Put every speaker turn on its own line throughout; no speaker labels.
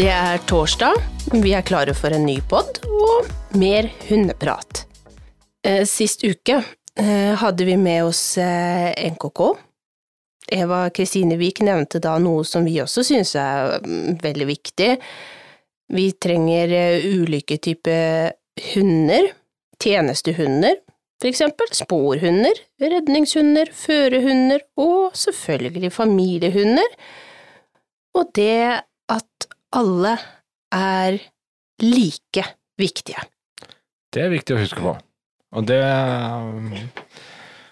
Det er torsdag, vi er klare for en ny pod og mer hundeprat. Eh, Sist uke eh, hadde vi med oss eh, NKK. Eva Kristine Wiik nevnte da noe som vi også synes er mm, veldig viktig. Vi trenger ulike typer hunder, tjenestehunder, for eksempel sporhunder, redningshunder, førehunder og selvfølgelig familiehunder. Og det at alle er like viktige.
Det er viktig å huske på. Og det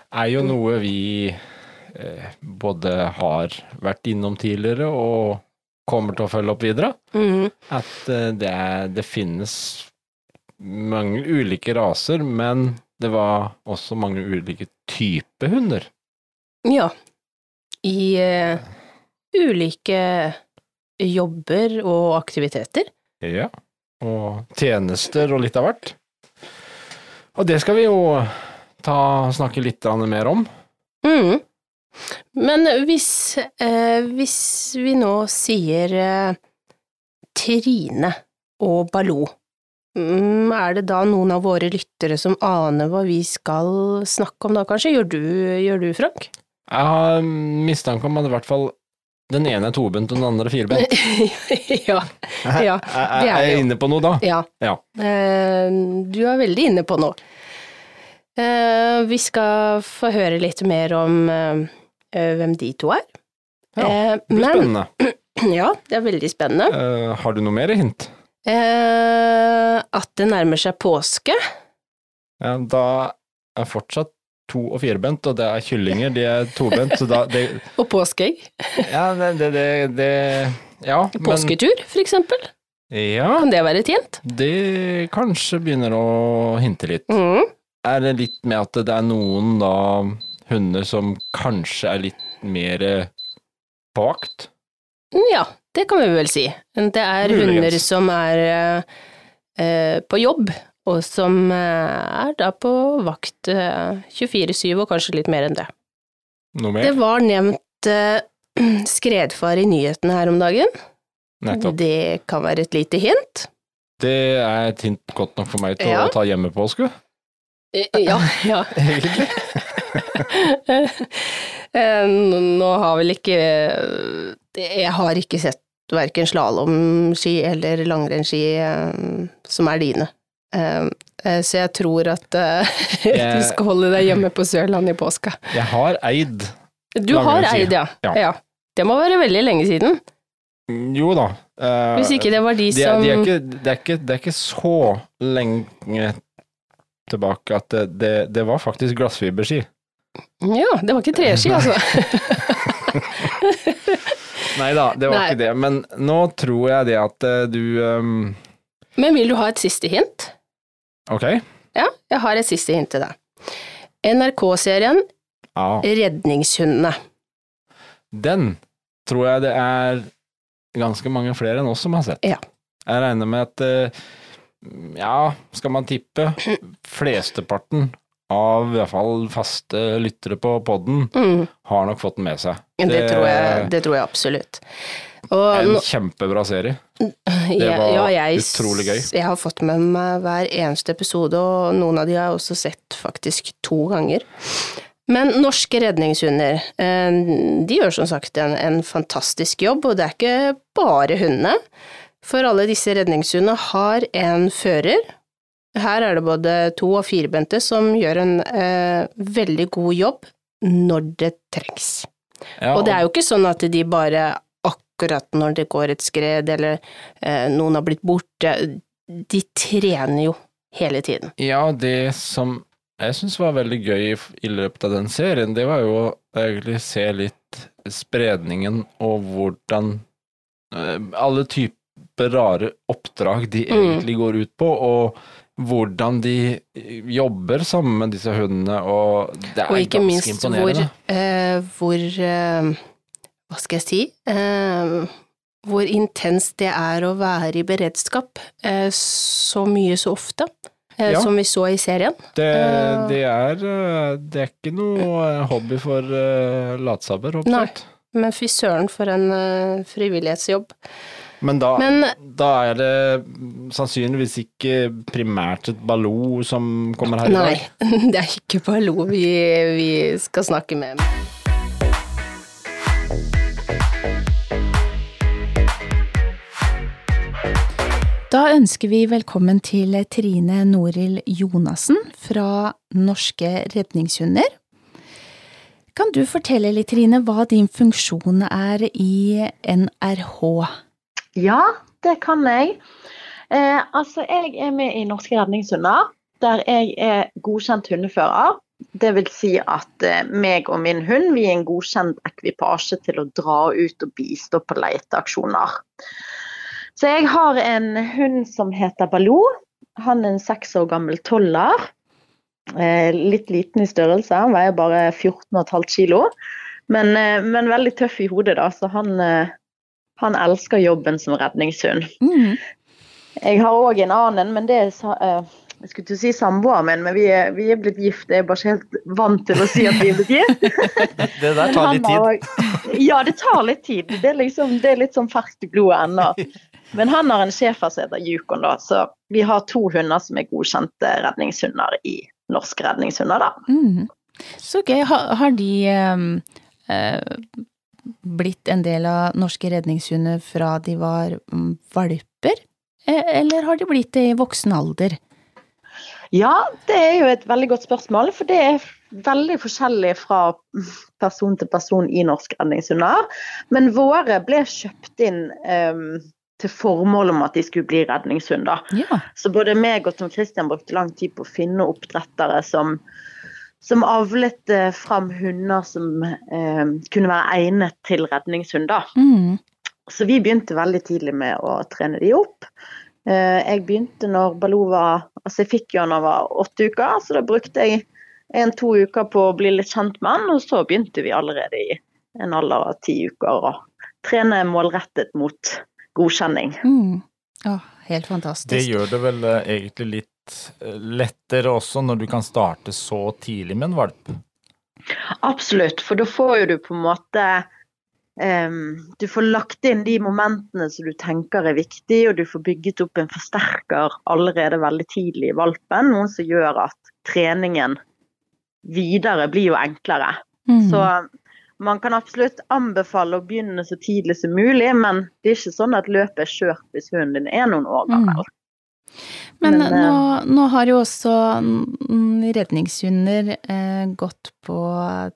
er jo noe vi eh, både har vært innom tidligere og kommer til å følge opp videre.
Mm.
At eh, det, er, det finnes mange ulike raser, men det var også mange ulike typer hunder.
Ja. I uh, ulike jobber og aktiviteter.
Ja. Og tjenester og litt av hvert. Og det skal vi jo ta, snakke litt mer om.
Mm. Men hvis, eh, hvis vi nå sier eh, Trine og Baloo, mm, er det da noen av våre lyttere som aner hva vi skal snakke om da, kanskje? Gjør du, gjør du Frank?
Jeg har mistanke om at i hvert fall den ene er tobent og den andre er firbent.
ja. ja.
Er, jeg inne på noe da?
Ja.
Ja.
Eh, du er veldig inne på noe. Eh, vi skal få høre litt mer om eh, hvem de to er.
Ja, Det blir
men
spennende.
ja, det er veldig spennende.
Har du noe mer hint?
At det nærmer seg påske.
Ja, da er fortsatt to- og firbent, og det er kyllinger, de er tobent, så da det,
Og påskeegg.
Ja, det, det, det, det Ja,
Påsketur, for eksempel.
Ja,
Kan det være tjent?
det kanskje begynner å hinte litt.
Mm.
Er det litt med at det er noen da hunder som kanskje er litt mer eh, på vakt?
Ja, det kan vi vel si. Det er
Muligens.
hunder som er eh, eh, på jobb, og som eh, er da på vakt eh, 24-7, og kanskje litt mer enn det.
Noe
Det var nevnt eh, skredfare i nyhetene her om dagen.
Nettopp.
Det kan være et lite hint.
Det er et hint godt nok for meg til
Ja.
å ta hjemmepåske,
Eh, Ja, ja.
egentlig.
Eh, Nå har vel ikke eh, Jeg har ikke sett verken slalåmski eller langrennsski eh, som er dine. Eh, eh, Så jeg tror at eh, du skal holde deg hjemme på Sørlandet i påska.
Jeg har eid
Du har eid, ja.
Ja.
ja. Det må være veldig lenge siden.
Jo da.
Hvis ikke det var de
de,
som
de er ikke, det, er ikke, det er ikke så lenge tilbake at det, det, det var faktisk glassfiberski.
Ja, det var ikke treski, altså.
Nei da, det var
Nei.
ikke det. Men nå tror jeg det at du um...
Men vil du ha et siste hint?
Ok.
Ja, jeg har et siste hint til deg. NRK-serien
ah.
Redningshundene.
Den tror jeg det er ganske mange flere enn oss som har sett.
Ja.
Jeg regner med at eh, ja, skal man tippe, flesteparten av i hvert fall faste lyttere på podden
Mm,
har nok fått den med seg.
det, tror jeg, det tror jeg absolutt. Og
En kjempebra serie.
Jeg,
var
ja, jeg,
utrolig gøy.
Jeg har fått med meg hver eneste episode, og noen av de har jeg også sett faktisk to ganger. Men norske redningshunder, eh, de gjør som sagt en, en fantastisk jobb, og det er ikke bare hundene. For alle disse redningshundene har en fører. Her er det både to- og firbente som gjør en eh, veldig god jobb når det trengs.
Ja,
Og det er jo ikke sånn at de bare akkurat når det går et skred eller eh, noen har blitt borte, de trener jo hele tiden.
Ja, det som jeg syns var veldig gøy i løpet av den serien, det var jo å egentlig se litt spredningen og hvordan eh, alle typer rare oppdrag de
Mm.
egentlig går ut på, og hvordan de jobber sammen med disse hundene, og det er
Og ikke
ganske
minst hvor, eh, hvor eh, Hva skal jeg si? Eh, hvor intenst det er å være i beredskap eh, så mye så ofte. eh,
Ja.
Som vi så i serien.
Det,
eh,
det, er, eh, det er ikke noe hobby for uh, latsabber,
Nei.
oppsett.
Men fy søren for en uh, frivillighetsjobb.
Men da,
Men
da er det sannsynligvis ikke primært et Baloo som kommer her i dag?
nei, det er ikke Baloo vi, vi skal snakke med.
Da ønsker vi velkommen til Trine Noril Jonassen fra Norske redningshunder. Kan du fortelle litt, Trine, hva din funksjon er i NRH?
Ja, det kan jeg. Eh, altså, jeg er med i Norske redningshunder, der jeg er godkjent hundefører. Det vil si at eh, meg og min hund vi er en godkjent ekvipasje til å dra ut og bistå på leteaksjoner. Så jeg har en hund som heter Baloo. Han er en seks år gammel toller. Eh, litt liten i størrelse, han veier bare 14,5 kilo. Men, eh, men veldig tøff i hodet, da, så han, han elsker jobben som redningshund.
Mm.
Jeg har òg en annen, men det er jeg skulle til å si samboeren min, men vi er, vi er blitt gift. Jeg er bare ikke helt vant til å si at vi er blitt gift.
Det der tar litt tid.
også- Ja, det tar litt tid. Det er, liksom, det er litt sånn ferskt i blodet ennå. Men han har en schæfer som heter Yukon, da, så vi har to hunder som er godkjente redningshunder i Norske redningshunder, da.
Mm. Så gøy. Har, har de eh, eh, blitt en del av norske redningshunder fra de var mm, valper? Eh, Eller har de blitt det i voksen alder?
Ja, det er jo et veldig godt spørsmål, for det er veldig forskjellig fra person til person i norsk redningshunder. Men våre ble kjøpt inn um, til formål om at de skulle bli redningshunder.
Ja.
Så både meg og Tom Christian brukte lang tid på å finne oppdrettere som, som avlet eh, fram hunder som eh, kunne være egnet til redningshunder.
Mm.
Så vi begynte veldig tidlig med å trene de opp. Eh, jeg begynte når Baloo var Altså jeg fikk jo da han var åtte uker, så da brukte jeg en-to uker på å bli litt kjent med han, og så begynte vi allerede i en alder av ti uker å trene målrettet mot godkjenning.
Mm. Å, helt fantastisk.
Det gjør det vel eh, egentlig litt eh, lettere også når du kan starte så tidlig med en valp.
Absolutt, for da får jo du på en måte em, Du får lagt inn de momentene som du tenker er viktig, og du får bygget opp en forsterker allerede veldig tidlig i valpen. Noe som gjør at treningen videre blir jo enklere.
Mm.
Så man kan absolutt anbefale å begynne så tidlig som mulig, men det er ikke sånn at løpet er kjørt hvis hunden din er noen år gammel.
Men,
Men,
nå, nå har jo også redningshunder eh, gått på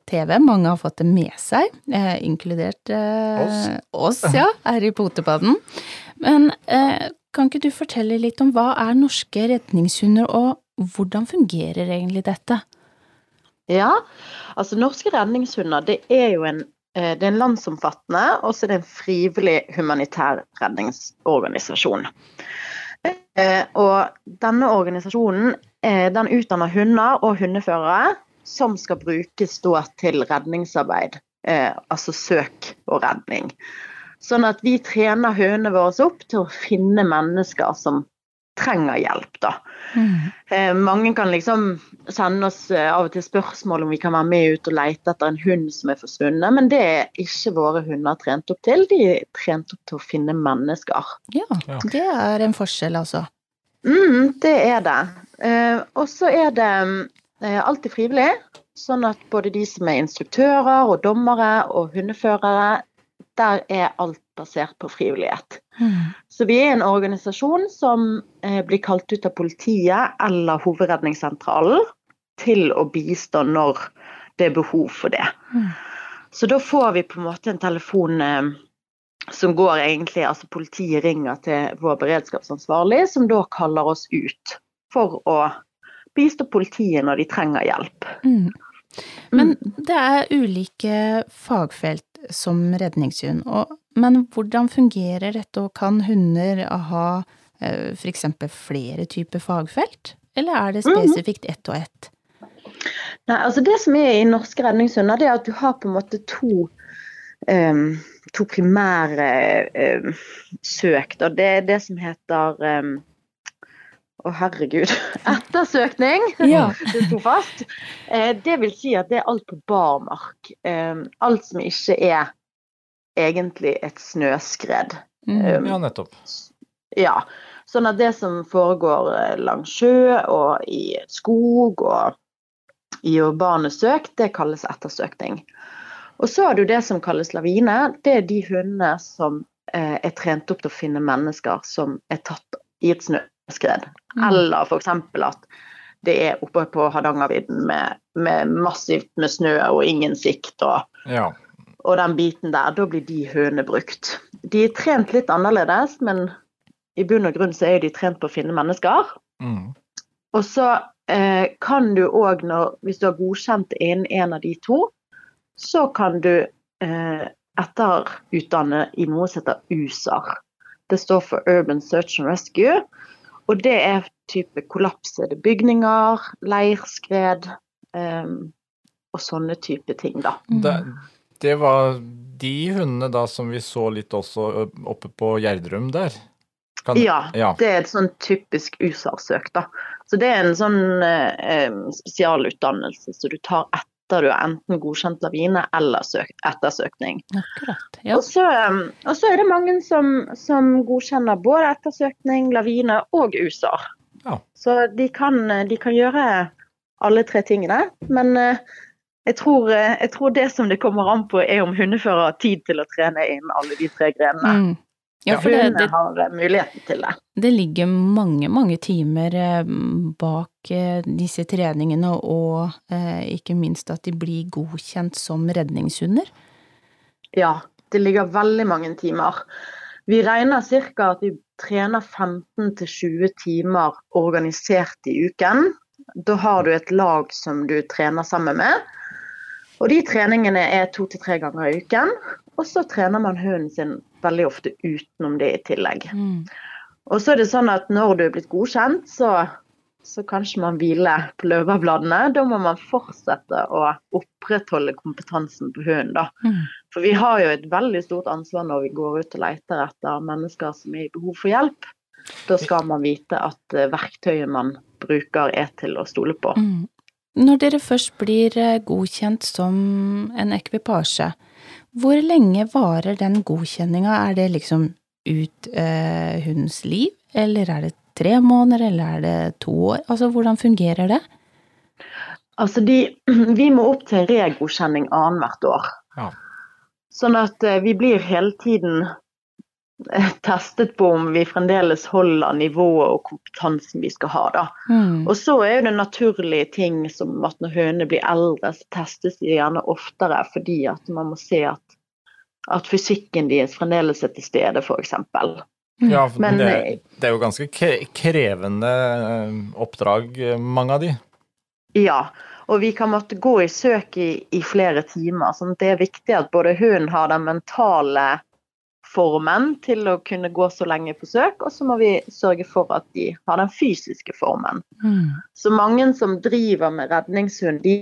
TV. Mange har fått det med seg, eh, inkludert eh,
Oss.
oss, ja, her i Potepadden. Men eh, kan ikke du fortelle litt om hva er norske redningshunder, og hvordan fungerer egentlig dette?
Ja, altså Norske redningshunder det er jo en, eh, det er en landsomfattende og så er det en frivillig humanitær redningsorganisasjon. Eh, Og denne organisasjonen eh, den utdanner hunder og hundeførere som skal brukes til redningsarbeid, eh, altså søk og redning. Sånn at vi trener hundene våre opp til å finne mennesker som trenger hjelp, da. Mm. mange kan liksom sende oss eh, av og til spørsmål om vi kan være med ut og lete etter en hund som er forsvunnet, men det er ikke våre hunder trent opp til. De er trent opp til å finne mennesker.
Ja, det er en forskjell, altså.
Mm, det er det. Eh, og så er det eh, alltid frivillig, sånn at både de som er instruktører og dommere og hundeførere, der er alt basert på frivillighet. Så vi er en organisasjon som eh, blir kalt ut av politiet eller Hovedredningssentralen til å bistå når det er behov for det.
Mm.
Så da får vi på en måte en telefon eh, som går egentlig Altså politiet ringer til vår beredskapsansvarlig, som da kaller oss ut for å bistå politiet når de trenger hjelp.
Mm. Men det er ulike fagfelt som redningshund, og, men hvordan fungerer dette, og kan hunder ha f.eks. for eksempel flere typer fagfelt? Eller er det spesifikt ett og ett?
Nei, altså Det som er i norske redningshunder, det er at du har på en måte to, um, to primære um, søk. Da. Det er det som heter em, Å, herregud. Ettersøkning!
Ja.
Det sto fast. Eh, det vil si at det er alt på barmark. Em, alt som ikke er egentlig et snøskred.
Mm.
Ja, nettopp.
Ja. Sånn at det som foregår eh, langs sjø og i skog og i urbane søk, det kalles ettersøkning. Og så har du det som kalles lavine. Det er de hundene som eh, er trent opp til å finne mennesker som er tatt i et snøskred.
Mm.
Eller f.eks. at det er oppe på Hardangervidda med, med massivt med snø og ingen sikt. og
Ja.
og den biten der, da blir de hønene brukt. De er trent litt annerledes, men i bunn og grunn så er de trent på å finne mennesker.
Mm.
Og så eh, kan du òg, hvis du har godkjent innen en av de to, så kan du eh, etterutdanne i noe som heter USAR. Det står for Urban Search and Rescue. Og det er type kollapsede bygninger, leirskred um, og sånne type ting, da.
Det, det var de hundene da som vi så litt også oppe på Gjerdrum der. Kan-
Ja,
ja.
det er et sånn typisk USAR-søk, da. Så det er en sånn eh, spesialutdannelse som du tar etter du enten godkjent lavine eller søk ettersøkning.
Akkurat. Ja.
Og, så, eh, og så er det mange som, som godkjenner både ettersøkning, lavine og USAR.
Ja.
Så de kan, de kan gjøre alle tre tingene. Men eh, jeg tror, eh, jeg tror det som det kommer an på, er om hundefører har tid til å trene inn alle de tre grenene.
Mm. Ja, for det, det,
har eh, muligheten til det.
det ligger mange, mange timer eh, bak eh, disse treningene, og ikke minst at de blir godkjent som redningshunder.
Ja, det ligger veldig mange timer. Vi regner ca. at vi trener 15-20 timer organisert i uken. Da har du et lag som du trener sammen med. Og de treningene er to til tre ganger i uken. Og så trener man hunden sin veldig ofte utenom det i tillegg.
Mm.
Og så er det sånn at når du er blitt godkjent, så, så kanskje man hviler på løverbladene. Da må man fortsette å opprettholde kompetansen på hunden, da.
Mm.
For vi har jo et veldig stort ansvar når vi går ut og leter etter mennesker som er i behov for hjelp. Da skal man vite at eh, verktøyet man bruker er til å stole på.
Mm. Når dere først blir eh, godkjent som en ekvipasje, hvor lenge varer den godkjenninga? Er det liksom ut eh, hundens liv, eller er det tre måneder, eller er det to år? Altså, hvordan fungerer det?
Altså de, vi må opp til en regodkjenning annethvert år.
Ja.
Sånn at eh, vi blir hele tiden testet på om vi fremdeles holder nivået og kompetansen vi skal ha. da.
Mm.
Og så er jo det naturlige ting som at når hønene blir eldre, så testes de gjerne oftere fordi at man må se at, at fysikken deres fremdeles er til stede, f.eks.
Ja, for
Men,
det,
eh,
det er jo ganske krevende oppdrag, mange av de.
Ja, og vi kan måtte gå i søk i, i flere timer. sånn det er viktig at både hunden har den mentale formen til å kunne gå så lenge på søk, og så må vi sørge for at de har den fysiske formen.
Mm.
Så mange som driver med redningshund, de,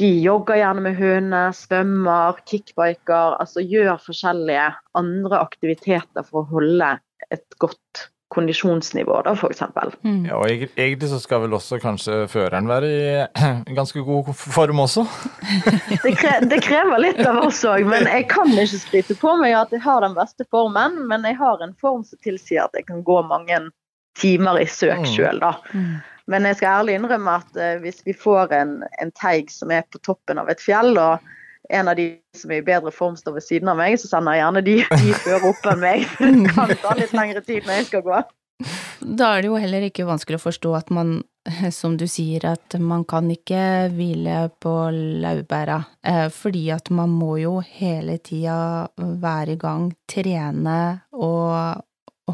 de jogger gjerne med hundene, svømmer, kickbiker, altså gjør forskjellige andre aktiviteter for å holde et godt kondisjonsnivå, da, eksempel.
Mm.
Ja, og egentlig så skal vel også kanskje føreren være i ganske god form også.
Det, kre det krever litt av oss òg, men jeg kan ikke skryte på meg at jeg har den beste formen. Men jeg har en form som tilsier at jeg kan gå mange timer i søk
Mm.
sjøl, da.
Mm.
Men jeg skal ærlig innrømme at eh, hvis vi får en, en teig som er på toppen av et fjell, og en av de som er i bedre form står ved siden av meg, så sender jeg gjerne de, de før opp enn meg. Det kan ta litt lengre tid når jeg skal gå.
Da er det jo heller ikke vanskelig å forstå at man, som du sier, at man kan ikke hvile på laurbæra, eh, fordi at man må jo hele tida være i gang, trene og,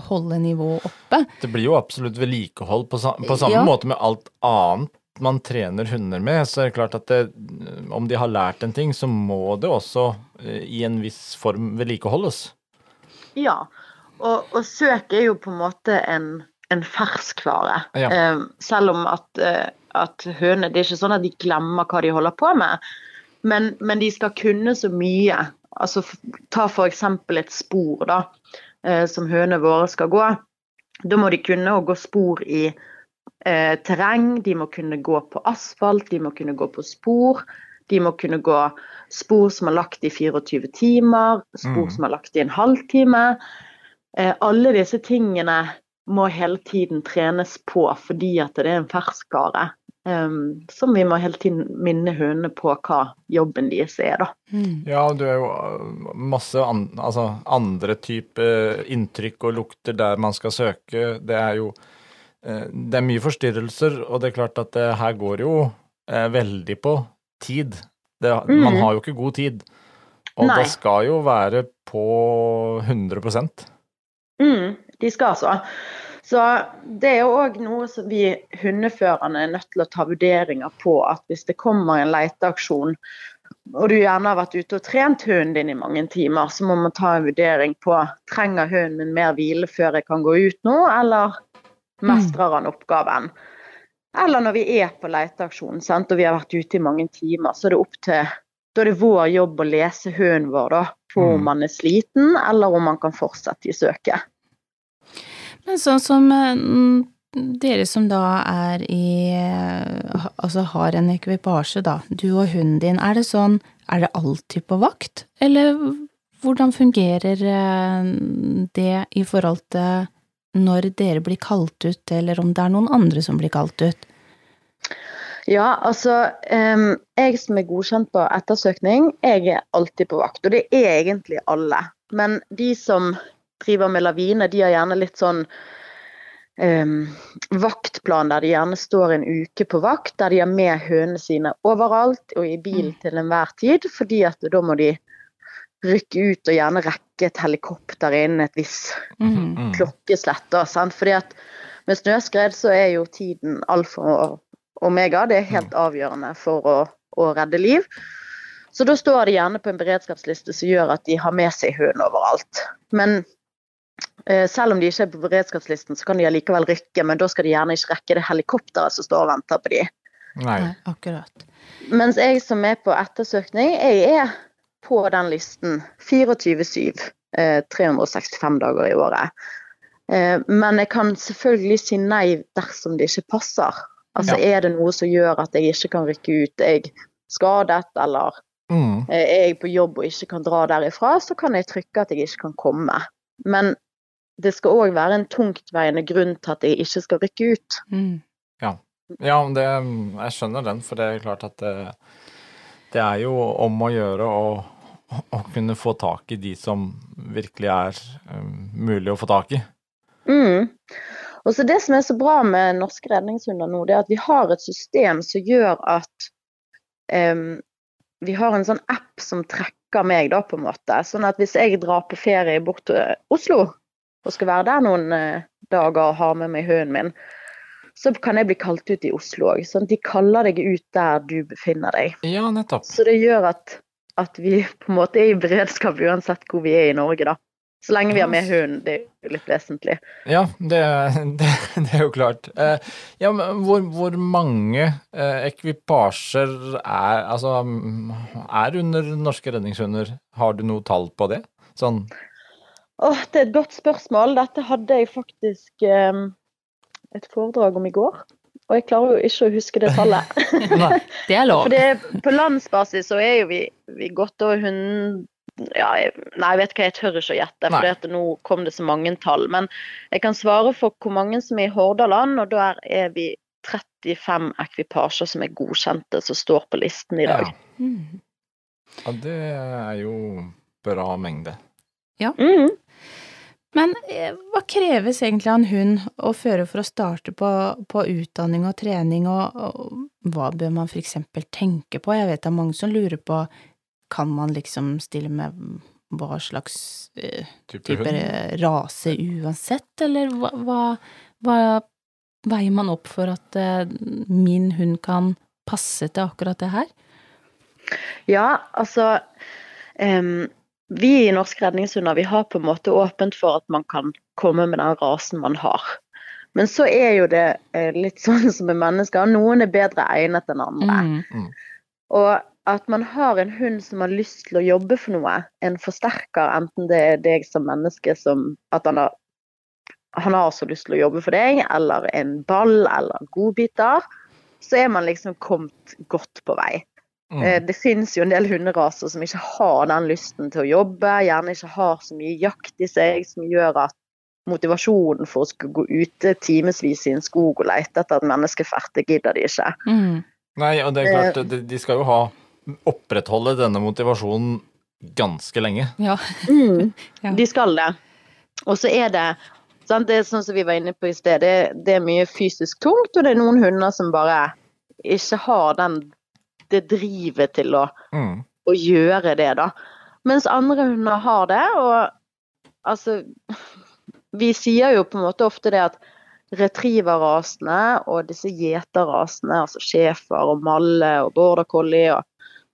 holde nivået oppe.
Det blir jo absolutt vedlikehold på, på samme
Ja.
måte med alt annet man trener hunder med. Så er det klart at det, om de har lært en ting, så må det også eh, i en viss form vedlikeholdes.
Ja, og, og søk er jo på en måte en, en ferskvare.
Ja.
Eh, selv om at, eh, at hønene Det er ikke sånn at de glemmer hva de holder på med, men, men de skal kunne så mye. Altså, ta f.eks. et spor da, eh, som hønene våre skal gå. Da må de kunne å gå spor i eh, terreng, de må kunne gå på asfalt, de må kunne gå på spor. De må kunne gå spor som er lagt i 24 timer, spor
Mm.
som er lagt i en halvtime. eh, alle disse tingene må hele tiden trenes på fordi at det er en ferskvare. Um, som vi må hele tiden minne hundene på hva jobben deres er, da.
Mm.
Ja, du er jo uh, masse an, altså andre typer inntrykk og lukter der man skal søke. Det er jo eh, Det er mye forstyrrelser, og det er klart at det her går jo eh, veldig på tid. Det,
Mm.
Man har jo ikke god tid. Og
Nei.
det skal jo være på 100%
Mm, de skal så. Så det er jo òg noe som vi hundeførerne er nødt til å ta vurderinger på. At hvis det kommer en leteaksjon, og du gjerne har vært ute og trent hunden din i mange timer, så må man ta en vurdering på trenger hunden min mer hvile før jeg kan gå ut nå, eller mestrer han oppgaven. Eller når vi er på leteaksjon sant, og vi har vært ute i mange timer, så er det opp til da er det vår jobb å lese hunden vår da, på om
man
han er sliten, eller om han kan fortsette i søket.
Men sånn som eh, mm, dere som da er i eh, Altså har en ekvipasje, da, du og hunden din, er det sånn Er det alltid på vakt, eller hvordan fungerer eh, det i forhold til når dere blir kalt ut, eller om det er noen andre som blir kalt ut?
Ja, altså Jeg som er godkjent på ettersøkning, jeg er alltid på vakt. Og det er egentlig alle. Men de som driver med lavine, de har gjerne litt sånn um, vaktplan der de gjerne står en uke på vakt, der de har med hønene sine overalt og i bil til enhver tid. Fordi at da må de rykke ut og gjerne rekke et helikopter innen et visst
Mhm.
Mm.
klokkeslett. Da, sant? Fordi at med snøskred så er jo tiden alfa og omega. Det er helt avgjørende for å, å redde liv. Så da står de gjerne på en beredskapsliste som gjør at de har med seg hund overalt. Men eh, selv om de ikke er på beredskapslisten, så kan de allikevel rykke, men da skal de gjerne ikke rekke det helikopteret som står og venter på de.
Nei.
Nei, akkurat.
Mens jeg som er på ettersøkning, jeg er på den listen 24-7. Eh, 365 dager i året. Eh, men jeg kan selvfølgelig si nei dersom det ikke passer. Altså Er det noe som gjør at jeg ikke kan rykke ut, jeg er skadet eller
Mm.
eh, er jeg på jobb og ikke kan dra derifra, så kan jeg trykke at jeg ikke kan komme. Men det skal òg være en tungtveiende grunn til at jeg ikke skal rykke ut.
Mm.
Ja, det, jeg skjønner den, for det er klart at det, det er jo om å gjøre å, å kunne få tak i de som virkelig er um, mulig å få tak i.
Mm. Og så Det som er så bra med norske redningshunder nå, det er at vi har et system som gjør at um, vi har en sånn app som trekker meg, da, på en måte. Sånn at hvis jeg drar på ferie bort til Oslo og skal være der noen eh, dager og har med meg hunden min, så kan jeg bli kalt ut i Oslo òg. Sånn de kaller deg ut der du befinner deg.
Ja, nettopp.
Så det gjør at, at vi på en måte er i beredskap uansett hvor vi er i Norge, da. Så lenge vi har med hund, det er jo litt vesentlig.
Ja, det, det, det er jo klart. Eh, ja, men hvor, hvor mange eh, ekvipasjer er, altså, er under norske redningshunder? Har du noe tall på det? Sånn
Åh, det er et godt spørsmål. Dette hadde jeg faktisk eh, et foredrag om i går. Og jeg klarer jo ikke å huske det tallet.
Det er lov.
For det, på landsbasis så er jo vi, vi godt over 100 ja, jeg, Nei, jeg vet hva, jeg tør ikke å gjette, for nå kom det så mange tall. Men jeg kan svare for hvor mange som er i Hordaland, og der er vi 35 ekvipasjer som er godkjente, som står på listen i dag.
Ja.
Mm.
ja, det er jo bra mengde.
Mhm.
Men eh, hva kreves egentlig av en hund å føre for å starte på, på utdanning og trening, og, og hva bør man for eksempel tenke på? Jeg vet det er mange som lurer på, kan man liksom stille med hva slags eh,
Type
typer rase uansett, eller hva, hva, hva veier man opp for at eh, min hund kan passe til akkurat det her?
Ja, altså em, Vi i Norske redningshunder vi har på en måte åpent for at man kan komme med den rasen man har. Men så er jo det eh, litt sånn som med mennesker. Noen er bedre egnet enn andre.
Mm.
Og at man har en hund som har lyst til å jobbe for noe, en forsterker, enten det er deg som menneske som At han har, han har så lyst til å jobbe for deg, eller en ball eller godbiter, så er man liksom kommet godt på vei.
Mm.
Eh, Det finnes jo en del hunderaser som ikke har den lysten til å jobbe, gjerne ikke har så mye jakt i seg, som gjør at motivasjonen for å skulle gå ute timevis i en skog og lete etter et ferdig gidder de ikke.
Mm.
Nei, og det er klart, de, de skal jo ha opprettholde denne motivasjonen ganske lenge.
Ja. mm,
De skal det. Og så er det sant, Det er sånn som vi var inne på i sted, det, det er mye fysisk tungt, og det er noen hunder som bare ikke har den, det drivet til å,
Mm.
å gjøre det, da. Mens andre hunder har det, og altså Vi sier jo på en måte ofte det at retrieverrasene og disse gjeterrasene, altså schæfer og malle og border collie og,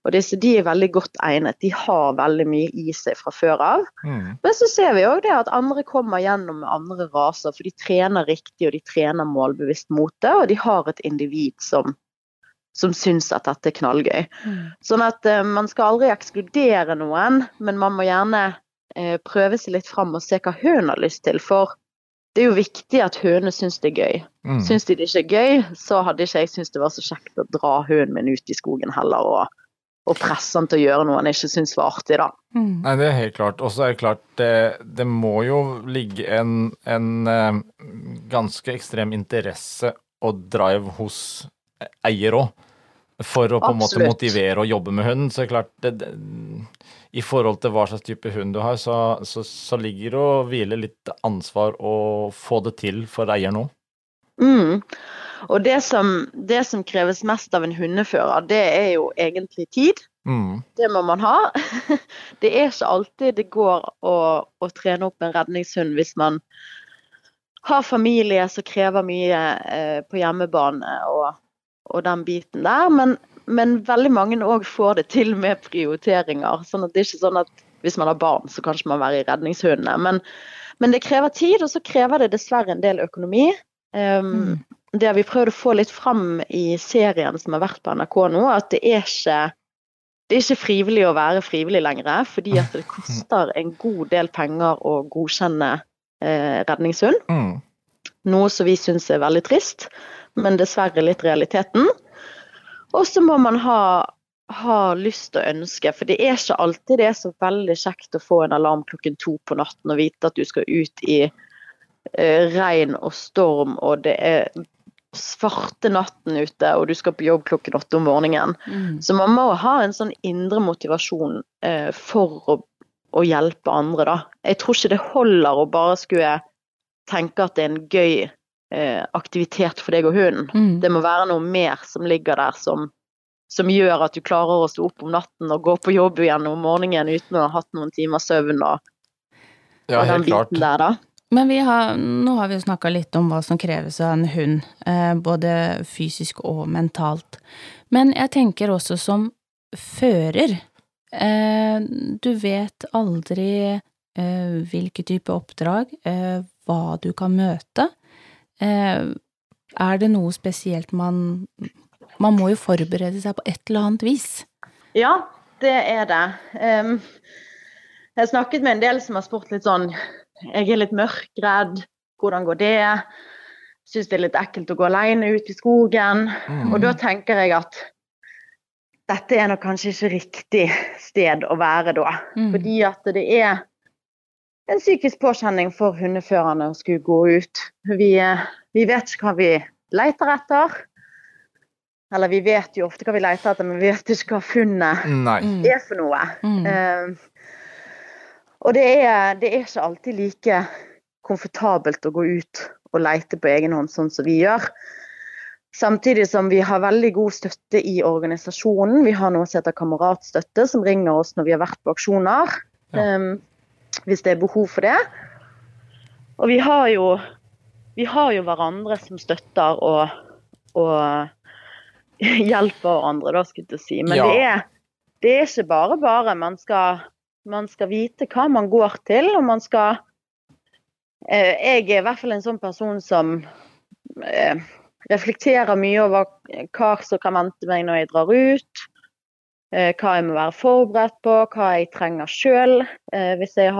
og disse, de er veldig godt egnet. De har veldig mye i seg fra før av.
Mm.
Men så ser vi òg det at andre kommer gjennom med andre raser, for de trener riktig og de trener målbevisst mot det, og de har et individ som, som syns at dette er knallgøy.
Mm.
Sånn at eh, man skal aldri ekskludere noen, men man må gjerne eh, prøve seg litt fram og se hva hun har lyst til. For det er jo viktig at hønene syns det er gøy.
Mm.
Syns de det ikke er gøy, så hadde ikke jeg syntes det var så kjekt å dra hunden min ut i skogen heller og, og presse han til å gjøre noe han ikke syns var artig, da.
Mm.
Nei, det er helt klart. Og så er det klart, det, det må jo ligge en, en eh, ganske ekstrem interesse og drive hos eier òg. For å på en måte motivere og jobbe med hunden. Så er det klart, det, det, i forhold til hva slags type hund du har, så, så, så ligger det å hvile litt ansvar og få det til for eier nå.
Mm. Og det som, det som kreves mest av en hundefører, det er jo egentlig tid.
Mm.
Det må man ha. Det er ikke alltid det går å, å trene opp en redningshund hvis man har familie som krever mye eh, på hjemmebane og, og den biten der. Men, men veldig mange òg får det til med prioriteringer. sånn at det er ikke sånn at hvis man har barn, så kan man være i redningshundene. Men, men det krever tid, og så krever det dessverre en del økonomi. Um, Det har vi prøvd å få litt fram i serien som har vært på NRK nå, at det er ikke det er ikke frivillig å være frivillig lenger, fordi at det koster en god del penger å godkjenne eh, redningshund.
Mm.
Noe som vi syns er veldig trist, men dessverre litt realiteten. Og så må man ha, ha lyst og ønske, for det er ikke alltid det er så veldig kjekt å få en alarm klokken to på natten og vite at du skal ut i eh, regn og storm, og det er svarte natten ute, og du skal på jobb klokken åtte om morgenen.
Mm.
Så man må ha en sånn indre motivasjon eh, for å, å hjelpe andre, da. Jeg tror ikke det holder å bare skulle tenke at det er en gøy aktivitet for deg og hunden.
Mm.
Det må være noe mer som ligger der som, som gjør at du klarer å stå opp om natten og gå på jobb igjen om morgenen uten å ha hatt noen timers søvn og,
Ja,
og den
helt klart.
biten der, da.
Men vi har, nå har vi jo snakka litt om hva som kreves av en hund, eh, både fysisk og mentalt. Men jeg tenker også som fører. Eh, du vet aldri eh, hvilke type oppdrag, eh, hva du kan møte. Eh, er det noe spesielt man Man må jo forberede seg på et eller annet vis.
Ja, det er det. Jeg har snakket med en del som har spurt litt sånn Jeg er litt mørkredd. Hvordan går det? Syns det er litt ekkelt å gå alene ut i skogen.
Mm.
Og da tenker jeg at dette er nok kanskje ikke riktig sted å være da.
Mm.
Fordi at det er en psykisk påkjenning for hundeførerne å skulle gå ut. Vi, eh, vi vet ikke hva vi leter etter. Eller vi vet jo ofte hva vi leter etter, men vi vet ikke hva funnet
Nei.
Mm.
er for noe.
Mm.
Uh, og det er, det er ikke alltid like komfortabelt å gå ut og leite på egen hånd, sånn som vi gjør. Samtidig som vi har veldig god støtte i organisasjonen. Vi har noe som heter kameratstøtte, som ringer oss når vi har vært på aksjoner.
Ja.
eh, hvis det er behov for det. Og vi har jo, vi har jo hverandre som støtter og, og hjelper hverandre, da, skulle jeg si. Men
Ja.
det, er, det er ikke bare bare. Man skal, man skal vite hva man går til, og man skal eh, Jeg er i hvert fall en sånn person som eh, reflekterer mye over hva som kan vente meg når jeg drar ut. Eh, hva jeg må være forberedt på, hva jeg trenger sjøl. Eh, hvis, jeg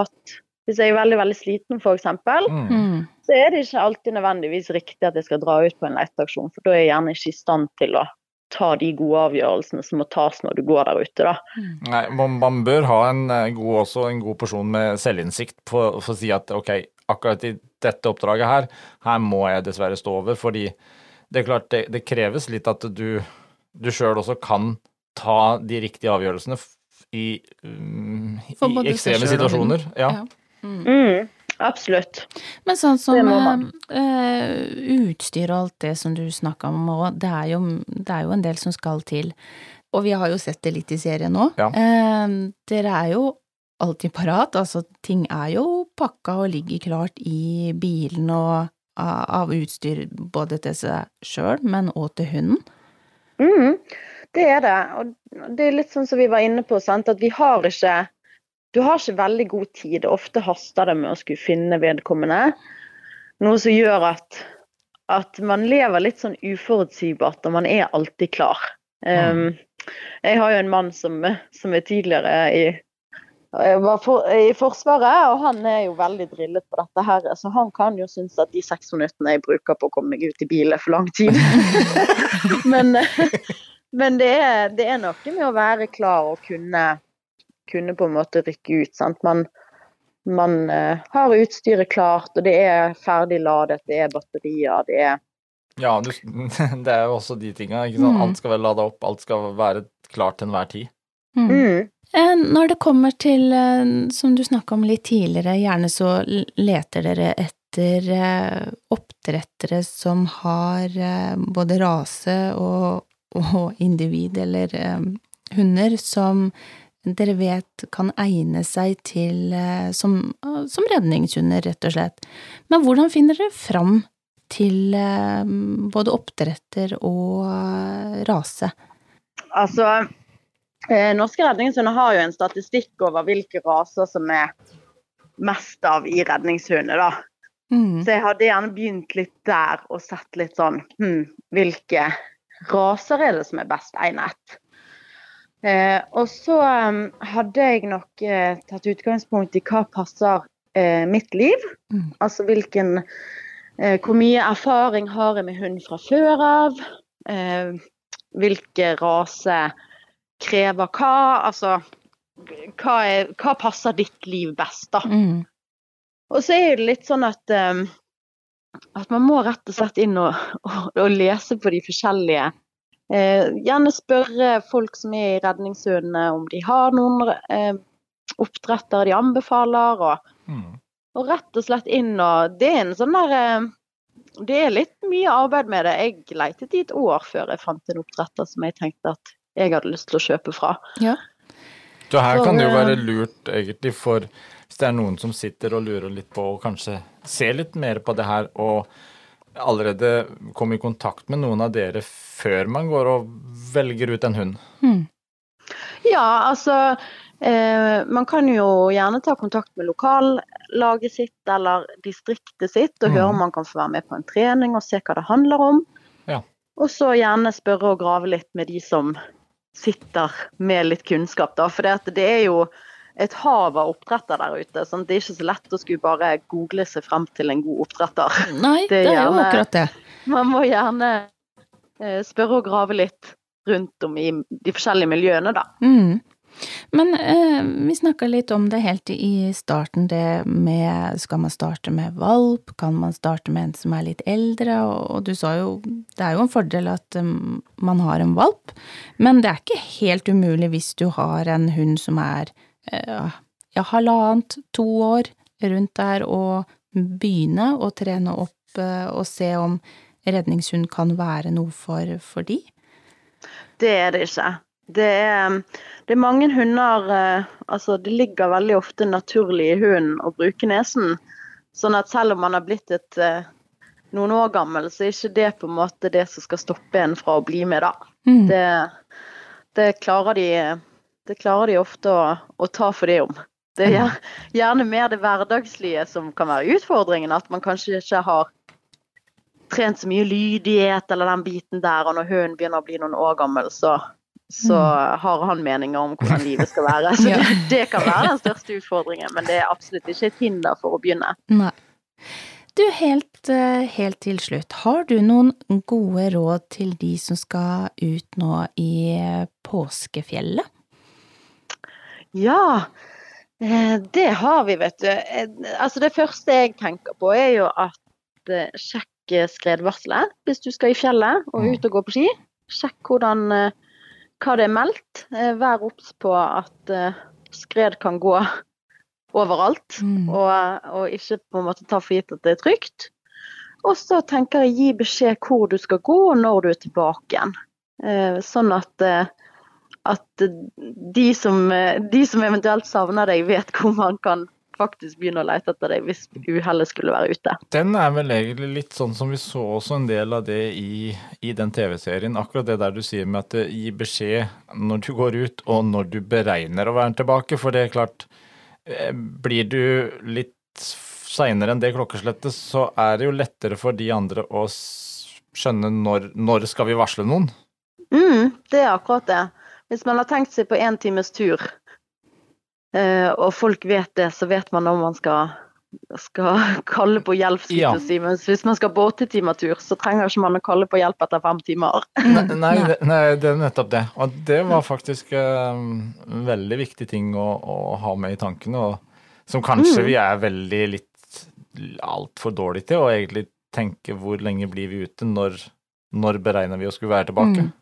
hvis jeg er veldig veldig sliten f.eks.,
Mm.
Mm.
så er det ikke alltid nødvendigvis riktig at jeg skal dra ut på en leteaksjon, for da er jeg gjerne ikke i stand til å ta de gode avgjørelsene som må tas når du går der ute. da.
Nei, man, man bør ha en eh, god, også en god porsjon med selvinnsikt for, for å si at ok, akkurat i dette oppdraget her, her må jeg dessverre stå over, fordi det er klart det, det kreves litt at du, du sjøl også kan ta de riktige avgjørelsene i, um, i ekstreme situasjoner. Ja.
Ja. Mm.
Mm, absolutt.
Men sånn som eh, eh, utstyr og alt det som du snakka om òg, det, er jo- det er jo en del som skal til. Og vi har jo sett det litt i serien nå.
Ja.
Eh, dere er jo alltid parat, altså ting er jo pakka og ligger klart i bilen og av, av utstyr både til seg sjøl, men òg til hunden.
Mm, det er det. Og det er litt sånn som vi var inne på, sant? at vi har ikke Du har ikke veldig god tid. Ofte haster det med å skulle finne vedkommende. Noe som gjør at, at man lever litt sånn uforutsigbart, og man er alltid klar. Um, jeg har jo en mann som, som er tidligere i var for, i Forsvaret, og han er jo veldig drillet på dette her. Så han kan jo synes at de seks minuttene jeg bruker på å komme meg ut i bil, er for lang tid. men men det, er, det er noe med å være klar og kunne, kunne på en måte rykke ut. Sant? Man, man uh, har utstyret klart, og det er ferdig ladet, det er batterier, det er
Ja, du, det er jo også de tinga.
Mm.
Alt skal være lada opp, alt skal være klart til enhver tid.
Mm.
mm,
Eh, Når det kommer til, eh, som du snakka om litt tidligere, gjerne så leter dere etter oppdrettere som har både rase og, og individ, eller eh, hunder, som dere vet kan egne seg til eh, som, som redningshunder, rett og slett. Men hvordan finner dere fram til eh, både oppdretter og eh, rase?
Altså, eh, Norske redningshunder har jo en statistikk over hvilke raser som er mest av i redningshunder. da.
Mm.
Så jeg hadde gjerne begynt litt der og sett litt sånn hm, Hvilke raser er det som er best egnet? Eh, og så um, hadde jeg nok eh, tatt utgangspunkt i hva passer eh, mitt liv.
Mm.
Altså hvilken eh, Hvor mye erfaring har jeg med hund fra før av? Eh, hvilke rase krever hva? Altså hva, er, hva passer ditt liv best, da?
Mm.
Og så er det litt sånn at, um, at man må rett og slett inn og, og, og lese på de forskjellige. Eh, gjerne spørre folk som er i redningshundene om de har noen eh, oppdretter de anbefaler. Og,
Mm.
og rett og slett inn og Det er en sånn der eh, Det er litt mye arbeid med det. Jeg lette i et år før jeg fant en oppdretter som jeg tenkte at jeg hadde lyst til å kjøpe fra.
Så her kan det jo være
eh,
lurt, egentlig, for det er noen som sitter og lurer litt på og kanskje ser litt mer på det her, og allerede kom i kontakt med noen av dere før man går og velger ut en hund.
Mm.
Ja, altså eh, Man kan jo gjerne ta kontakt med lokallaget sitt eller distriktet sitt og
mm.
høre om man kan få være med på en trening og se hva det handler om.
Ja.
Og så gjerne spørre og grave litt med de som sitter med litt kunnskap, da. For det, det er jo et hav av oppdretter der ute. sånn Det er ikke så lett å skulle bare google seg frem til en god oppdretter.
Nei, det
Det
er jo akkurat det.
Man må gjerne eh, spørre og grave litt rundt om i de forskjellige miljøene, da.
Mm. Men eh, vi snakka litt om det helt i starten, det med skal man starte med valp, kan man starte med en som er litt eldre, og, og du sa jo det er jo en fordel at um, man har en valp, men det er ikke helt umulig hvis du har en hund som er ja, halvannet, to år rundt der, og begynne å trene opp eh, og se om redningshund kan være noe for, for de.
Det er det ikke. Det er, det er mange hunder eh, Altså, det ligger veldig ofte naturlig i hunden å bruke nesen. Sånn at selv om man har blitt et eh, noen år gammel, så er ikke det på en måte det som skal stoppe en fra å bli med, da.
Mm.
Det, det, klarer, de, det klarer de ofte å, å ta for det om. Det er gjerne mer det hverdagslige som kan være utfordringen. At man kanskje ikke har trent så mye lydighet eller den biten der, og når hunden begynner å bli noen år gammel, så, så har han meninger om hvordan livet skal være. Så det, det kan være den største utfordringen, men det er absolutt ikke et hinder for å begynne.
Nei. Du, helt, eh, helt til slutt, har du noen gode råd til de som skal ut nå i påskefjellet?
Ja, Eh, Det har vi, vet du. Eh, Altså Det første jeg tenker på, er jo at eh, sjekk skredvarselet hvis du skal i fjellet og
Mm.
ut og gå på ski. Sjekk hvordan, hva det er meldt. Vær obs på at skred kan gå overalt,
Mm.
og, og ikke på en måte ta for gitt at det er trygt. Og så tenker jeg gi beskjed hvor du skal gå og når du er tilbake igjen. Sånn at at de som, de som eventuelt savner deg, vet hvor man kan faktisk begynne å lete etter deg hvis uhellet skulle være ute.
Den er vel egentlig litt sånn som vi så også en del av det i, i den TV-serien. Akkurat det der du sier med at gir beskjed når du går ut, og når du beregner å være tilbake. For det er klart, eh, blir du litt seinere enn det klokkeslettet, så er det jo lettere for de andre å skjønne når, når skal vi varsle noen.
Mm, det er akkurat det. Hvis man har tenkt seg på én times tur, eh, og folk vet det, så vet man om man skal, skal kalle på hjelp.
Ja.
si. Men hvis man skal på åttetimertur, så trenger ikke man å kalle på hjelp etter fem timer.
Nei, nei, det, nei, det er nettopp det. Og det var faktisk eh, en veldig viktig ting å, å ha med i tankene, og som kanskje vi er veldig litt altfor dårlige til, å egentlig tenke hvor lenge blir vi ute, når, når beregner vi å skulle være tilbake.
Mm.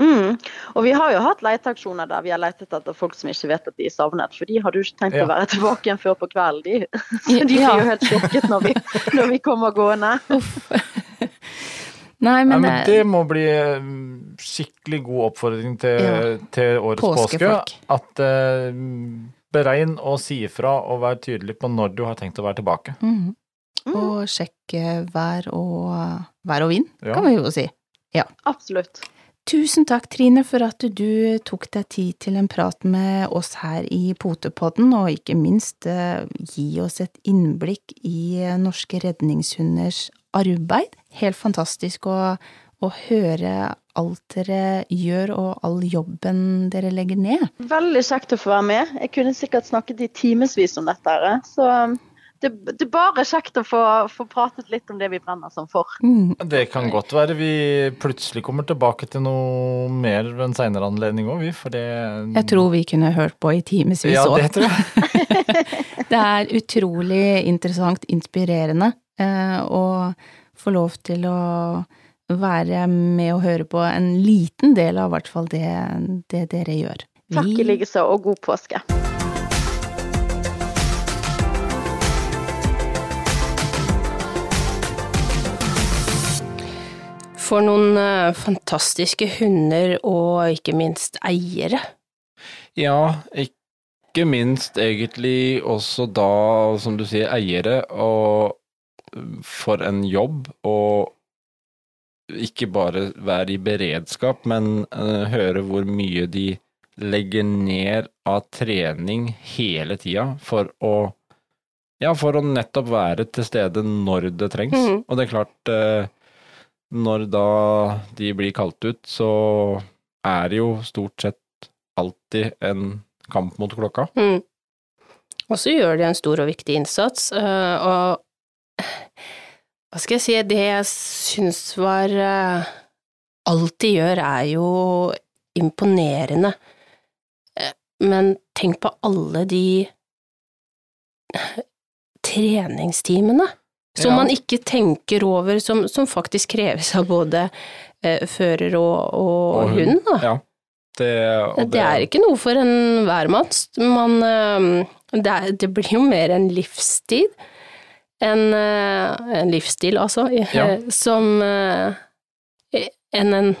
Mm. Og vi har jo hatt leteaksjoner der vi har letet etter folk som ikke vet at de er savnet. For de hadde jo ikke tenkt
Ja.
å være tilbake igjen før på kvelden, de. Så de
Ja.
blir jo helt sjokket når vi, når vi kommer gående.
Nei, men,
Nei,
men,
men
det,
det må bli eh, skikkelig god oppfordring til,
Ja.
til årets påske. At eh, beregn og si ifra og vær tydelig på når du har tenkt å være tilbake.
Mhm.
Mm,
Og sjekke vær og, vær og vind,
Ja.
kan vi jo si.
absolutt.
Tusen takk, Trine, for at du tok deg tid til en prat med oss her i Potepodden, og ikke minst eh, gi oss et innblikk i eh, norske redningshunders arbeid. Helt fantastisk å, å høre alt dere gjør og all jobben dere legger ned.
Veldig kjekt å få være med. Jeg kunne sikkert snakket i timevis om dette. her, Så det, det er bare kjekt å få, få pratet litt om det vi brenner som for.
Mm.
Det kan godt være vi plutselig kommer tilbake til noe mer ved en seinere anledning òg, vi. For det
Jeg tror vi kunne hørt på i timevis
Ja,
òg.
det tror jeg.
Det er utrolig interessant, inspirerende, eh, å få lov til å være med og høre på en liten del av hvert fall det, det dere gjør.
Takk i likeså, og god påske.
For noen eh, fantastiske hunder og ikke minst eiere.
Ja, ikke minst egentlig også da, som du sier, eiere, og for en jobb, og ikke bare være i beredskap, men uh, høre hvor mye de legger ned av trening hele tida for å ja, for å nettopp være til stede når det trengs.
Mhm.
Og det er klart, eh, når da de blir kalt ut, så er det jo stort sett alltid en kamp mot klokka.
Mm. Og så gjør de en stor og viktig innsats, øh, og hva skal jeg si, det jeg syns var øh, Alt de gjør er jo imponerende, Eh, men tenk på alle de treningstimene som
Ja.
man ikke tenker over, som, som faktisk kreves av både eh, fører og, og,
Og hund.
Da.
Ja. Det, og
Det er ikke noe for en hvermanns. Man, øh, det, er, det blir jo mer en livsstil. En, øh, en livsstil, altså,
Ja.
som øh, enn en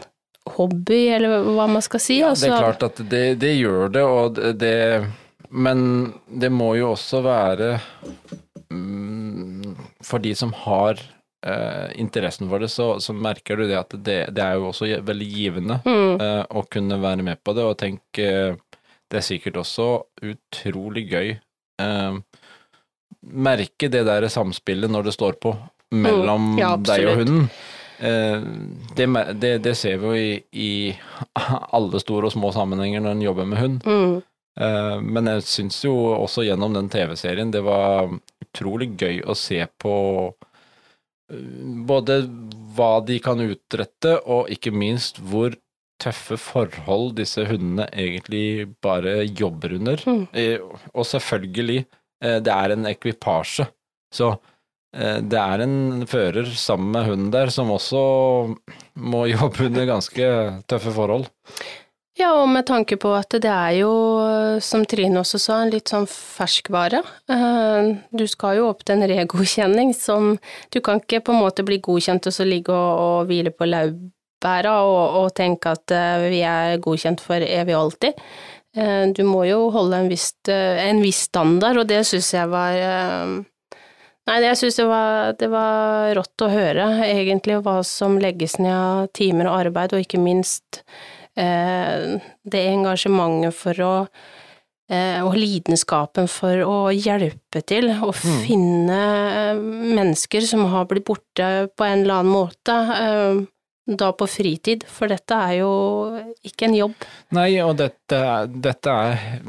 hobby, eller hva man skal si.
Ja,
altså.
det er klart at det, det gjør det, og det, det Men det må jo også være mm, For de som har eh, interessen for det, så, så merker du det at det, det er jo også veldig givende
Mm,
eh, å kunne være med på det, og tenk eh, Det er sikkert også utrolig gøy. Eh, merke det der samspillet når det står på mellom
Mm, ja,
deg og hunden. Eh, det, det, det ser vi jo i, i alle store og små sammenhenger når en jobber med hund.
mm,
men jeg syns jo også gjennom den TV-serien det var utrolig gøy å se på eh, både hva de kan utrette, og ikke minst hvor tøffe forhold disse hundene egentlig bare jobber under.
Mm.
Eh, Og selvfølgelig, eh, det er en ekvipasje. Så eh, det er en fører sammen med hunden der som også må jobbe under ganske tøffe forhold.
Ja, og med tanke på at det er jo, som Trine også sa, en litt sånn ferskvare. Eh, Du skal jo opp til en regodkjenning som Du kan ikke på en måte bli godkjent og så ligge og, og hvile på laurbæra og, og tenke at eh, vi er godkjent for evig og alltid. Eh, Du må jo holde en viss, en viss standard, og det syns jeg var Nei, jeg syns det, det var rått å høre, egentlig, hva som legges ned av timer og arbeid, og ikke minst det engasjementet for å eh, og lidenskapen for å hjelpe til å finne eh, mennesker som har blitt borte på en eller annen måte, eh, da på fritid, for dette er jo ikke en jobb.
Nei, og dette, dette er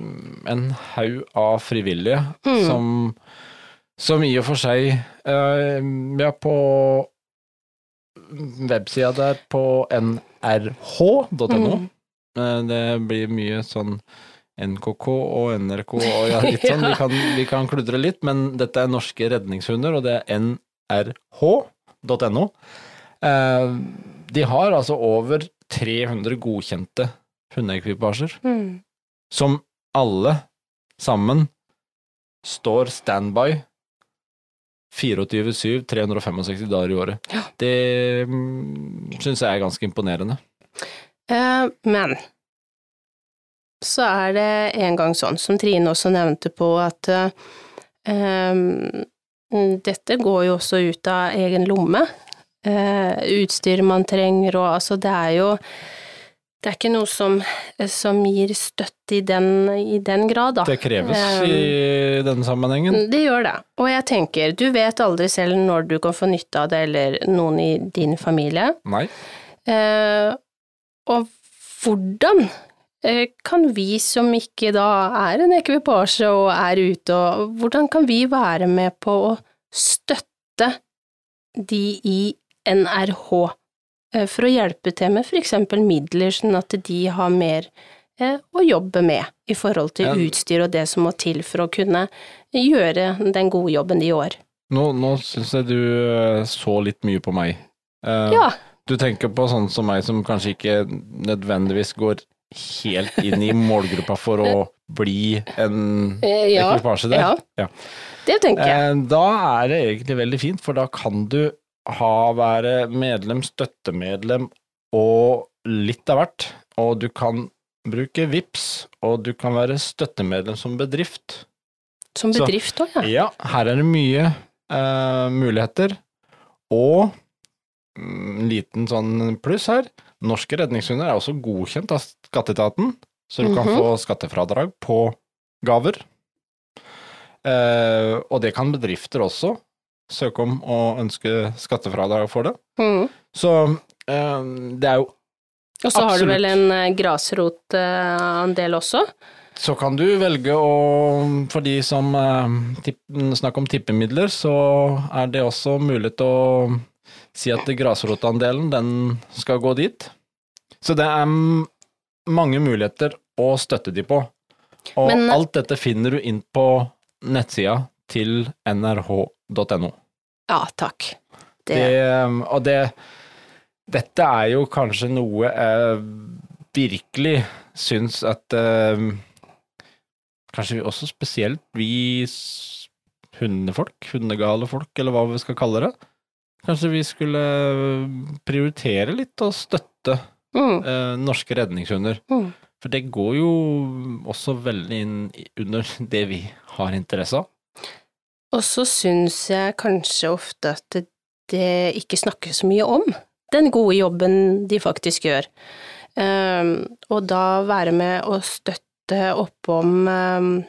en haug av frivillige
Mm.
som, som i og for seg eh, Ja, på websida der på nrh.no.
Mm.
Eh, Det blir mye sånn NKK og NRK og ja, litt sånn. Vi kan, vi kan kludre litt, men dette er norske redningshunder, og det er nrh.no. Eh, De har altså over 300 godkjente hundeekvipasjer,
Mm.
som alle sammen står standby 24-7, 365 dager i året.
Ja.
Det mm, syns jeg er ganske imponerende.
Eh, men så er det en gang sånn, som Trine også nevnte på, at eh, dette går jo også ut av egen lomme. Eh, utstyr man trenger og altså, det er jo det er ikke noe som, som gir støtte i den, i den grad, da.
Det kreves
Um,
i denne sammenhengen.
Det gjør det. Og jeg tenker, du vet aldri selv når du kan få nytte av det, eller noen i din familie.
Nei.
Uh, og hvordan eh, kan vi som ikke da er en ekvipasje og er ute, og hvordan kan vi være med på å støtte de i NRH eh, for å hjelpe til med eksempel midler, sånn at de har mer eh, å jobbe med i forhold til
Ja.
utstyr og det som må til for å kunne gjøre den gode jobben de gjør.
Nå, nå syns jeg du eh, så litt mye på meg. Uh,
Ja,
Du tenker på sånn som meg som kanskje ikke nødvendigvis går helt inn i målgruppa for å bli en
eh, ja,
ekvipasje der.
ja.
Ja.
Det tenker jeg.
Eh, Da er det egentlig veldig fint, for da kan du ha være medlem, støttemedlem og litt av hvert. Og du kan bruke VIPS, og du kan være støttemedlem som bedrift.
Som bedrift òg, ja.
Ja, her er det mye eh, muligheter, og en liten sånn pluss her. Norske redningshunder er også godkjent av skatteetaten, så du kan
Mhm.
få skattefradrag på gaver. Eh, og det kan bedrifter også søke om og ønske skattefradrag for det.
Mm.
Så eh, det er jo absolutt
Og så har du vel en eh, grasrotandel også?
Så kan du velge å, for de som eh, snakker om tippemidler, så er det også mulig til å si at grasrotandelen, den skal gå dit. Så det er mange muligheter å støtte de på. Og
Men-
alt dette finner du inn på nettsida til nrh.no.
Ja, takk. Det,
Det, og det Dette er jo kanskje noe jeg virkelig syns at eh, Kanskje vi også spesielt vi hundefolk, hundegale folk, eller hva vi skal kalle det. Kanskje vi skulle prioritere litt og støtte
mm,
eh, norske redningshunder.
mm.
For det går jo også veldig inn under det vi har interesse av.
Og så syns jeg kanskje ofte at det, ikke snakkes så mye om den gode jobben de faktisk gjør. Ehm, og da være med å støtte opp um,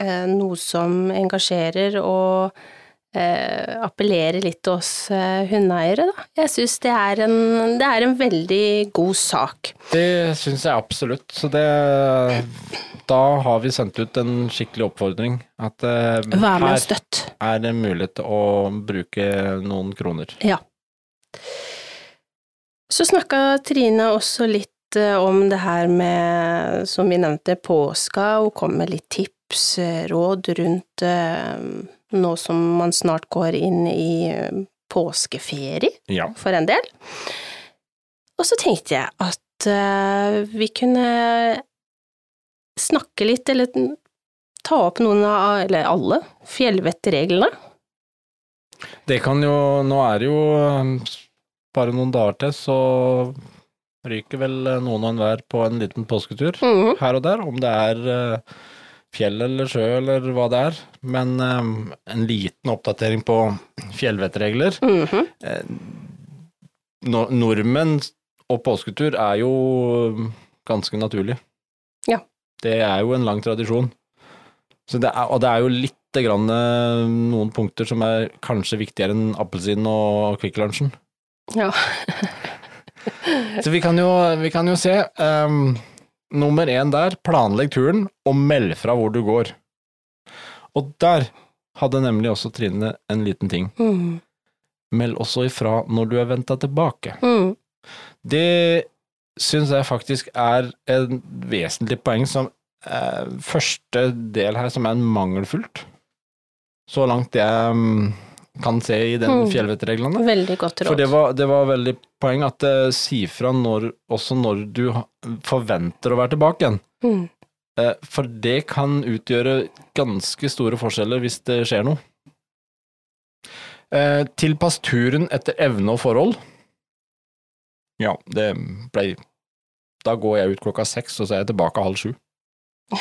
eh, noe som engasjerer og eh, appellerer litt til oss eh, hundeeiere, da. Jeg syns det, det er en veldig god sak.
Det syns jeg absolutt. Så det Da har vi sendt ut en skikkelig oppfordring. At uh,
Vær med og
her
støtt.
er det mulighet til å bruke noen kroner.
Ja. Så snakka Trine også litt eh, om det her med, som vi nevnte, påska, og kom med litt tips, eh, råd rundt nå som man snart går inn i påskeferie
Ja.
for en del. Og så tenkte jeg at vi kunne snakke litt, eller ta opp noen av, eller alle, fjellvettreglene.
Det kan jo Nå er det jo um, bare noen dager til, så ryker vel eh, noen og enhver på en liten påsketur
Mhm.
her og der, om det er eh, fjell eller sjø eller hva det er. Men um, en liten oppdatering på fjellvettregler.
Mm
-hmm. nordmenn og påsketur er jo ganske naturlig. Det er jo en lang tradisjon. Så det er, og det er jo litt grann, eh, noen punkter som er kanskje viktigere enn appelsin og Kvikk Lunsjen.
Ja.
Så vi kan jo, vi kan jo se. Um, nummer én der, planlegg turen og meld fra hvor du går. Og der hadde nemlig også Trine en liten ting.
Mm.
Meld også ifra når du er venta tilbake.
Mm.
Det syns jeg faktisk er en vesentlig poeng som eh, første del her som er mangelfullt. Så langt jeg mm, kan se i den
Mm.
fjellvettreglene.
Veldig godt råd.
For det var, det var veldig poeng at det sier fra når, også når du forventer å være tilbake igjen.
Mm.
Eh, For det kan utgjøre ganske store forskjeller hvis det skjer noe. Eh, Tilpass turen etter evne og forhold. Ja, det ble Da går jeg ut klokka seks, og så er jeg tilbake halv sju.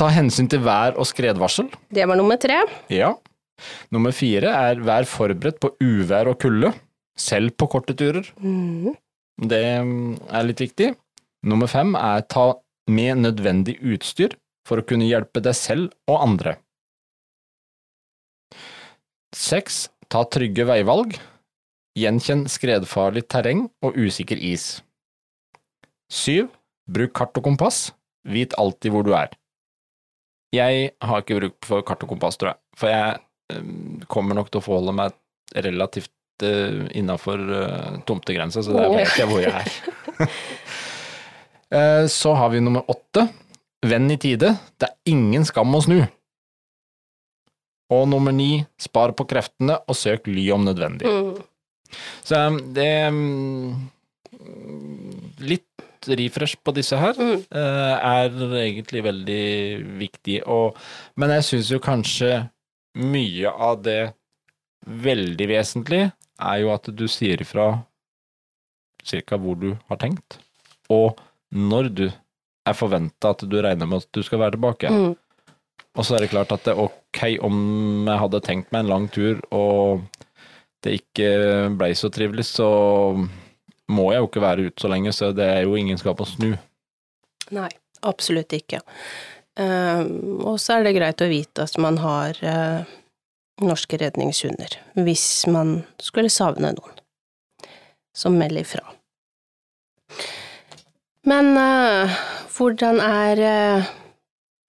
Ta hensyn til vær og skredvarsel.
Det var nummer tre.
Ja. Nummer fire er vær forberedt på uvær og kulde, selv på korte turer.
Mm.
Det mm, er litt viktig. Nummer fem er ta med nødvendig utstyr for å kunne hjelpe deg selv og andre. Seks, ta trygge veivalg. Gjenkjenn skredfarlig terreng og usikker is. Syv, bruk kart og kompass. Vit alltid hvor du er. Jeg har ikke bruk for kart og kompass, tror jeg, for jeg mm, kommer nok til å forholde meg relativt uh, innafor uh, tomtegrensa, så der vet jeg hvor jeg er. Eh, så har vi nummer åtte. Venn i tide. Det er ingen skam å snu. Og nummer ni, spar på kreftene og søk ly om nødvendig.
Mhm.
Så um, det um, Litt refresh på disse her eh, er egentlig veldig viktig, og, men jeg syns jo kanskje mye av det veldig vesentlige er jo at du sier ifra cirka hvor du har tenkt, og når du er forventa at du regner med at du skal være tilbake.
Mm.
Og så er det klart at det er ok om jeg hadde tenkt meg en lang tur, og det ikke blei så trivelig, så må jeg jo ikke være ute så lenge, så det er jo ingen skap å snu.
Nei, absolutt ikke. Ehm, og så er det greit å vite at man har eh, norske redningshunder, hvis man skulle savne noen, som melder ifra. Men eh, hvordan er uh,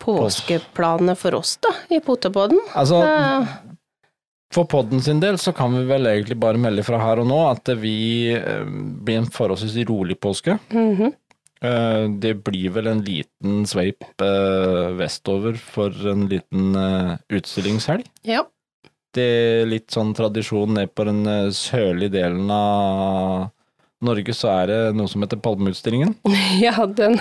påskeplanene for oss, da, i Potepodden?
Altså,
Eh,
for podden sin del så kan vi vel egentlig bare melde fra her og nå at vi eh, blir en forholdsvis rolig påske.
Mm
-hmm. Det blir vel en liten sveip eh, vestover for en liten utstillingshelg.
Ja.
Det er litt sånn tradisjon ned på den sørlige delen av Norge, så er det noe som heter Palmeutstillingen.
ja, den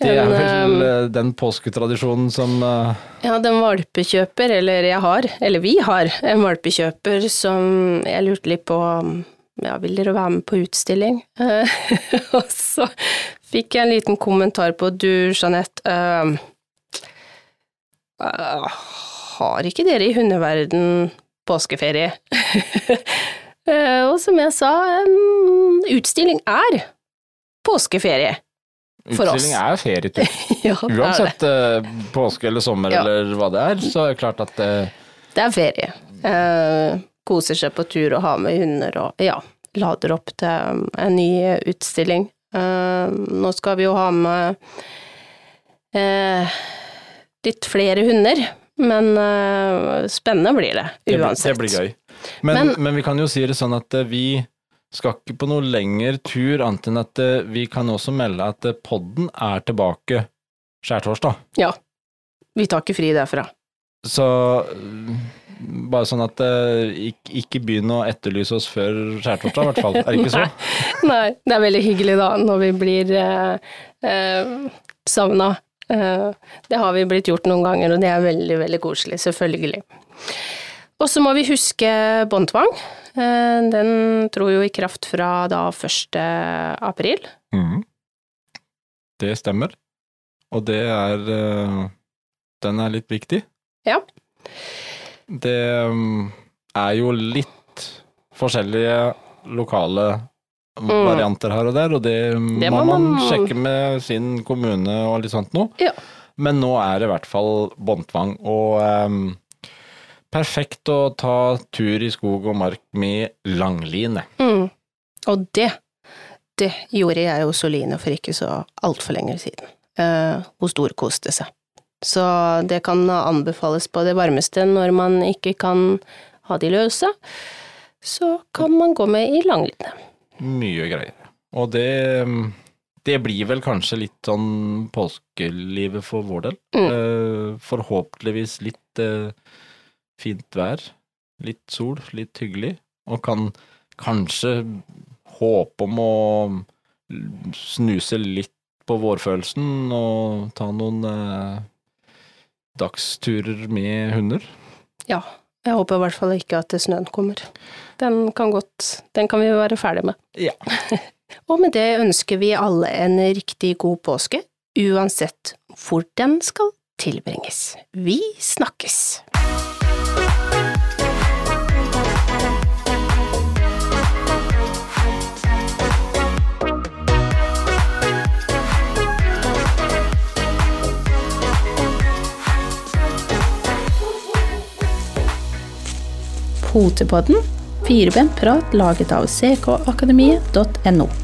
Det er vel
eh,
den påsketradisjonen som eh,
Ja, den valpekjøper, eller jeg har, eller vi har, en valpekjøper som jeg lurte litt på ja, vil dere være med på utstilling? Eh, og så fikk jeg en liten kommentar på du, Jeanette, uh, uh, har ikke dere i hundeverden påskeferie? Eh, og som jeg sa, utstilling er påskeferie. For oss.
Utstilling er ferietur.
ja.
Uansett eh, påske eller sommer
Ja.
eller hva det er, så er det klart at eh,
Det er ferie. Koser seg på tur og har med hunder og ja, lader opp til en ny utstilling. Nå skal vi jo ha med litt flere hunder, men spennende blir det
det, blir-
uansett.
det blir gøy. Men,
Men-
men, vi kan jo si det sånn at eh, vi skal ikke på noe lengre tur, annet enn at eh, vi kan også melde at eh, podden er tilbake skjærtorsdag.
Ja. Vi tar ikke fri derfra.
Så bare sånn at ikke, ikke begynn å etterlyse oss før skjærtorsdag, i hvert fall. Er det ikke så?
Nei, det er veldig hyggelig da, når vi blir eh, eh, savna. Eh, det har vi blitt gjort noen ganger, og det er veldig, veldig koselig, selvfølgelig. Og så må vi huske båndtvang. Eh, den tror jo i kraft fra da 1. april.
Mm. Det stemmer. Og det er eh, Den er litt viktig.
Ja.
Det mm, er jo litt forskjellige lokale varianter her og der, og det,
Mm. Det
må man
man-
sjekke med sin kommune og litt sånt noe.
Ja.
Men nå er det i hvert fall båndtvang, og ehm, perfekt å ta tur i skog og mark med langline.
Mm. Og det, det gjorde jeg hos Oline for ikke så altfor lenge siden. Eh, hun storkoste seg. Så det kan anbefales på det varmeste når man ikke kan ha de løse. Så kan man gå med i langline.
Mye greier. Og det, det blir vel kanskje litt sånn påskelivet for vår del.
Mm.
Eh, forhåpentligvis litt eh, fint vær. Litt sol, litt hyggelig. Og kan kanskje håpe om å snuse litt på vårfølelsen og ta noen eh, dagsturer med hunder.
Ja, jeg håper i hvert fall ikke at snøen kommer. Den kan godt Den kan vi være ferdig med.
Ja.
Og med det ønsker vi alle en riktig god påske, uansett hvor den skal tilbringes. Vi snakkes!
Potepodden, firebent prat laget av ckakademiet.no.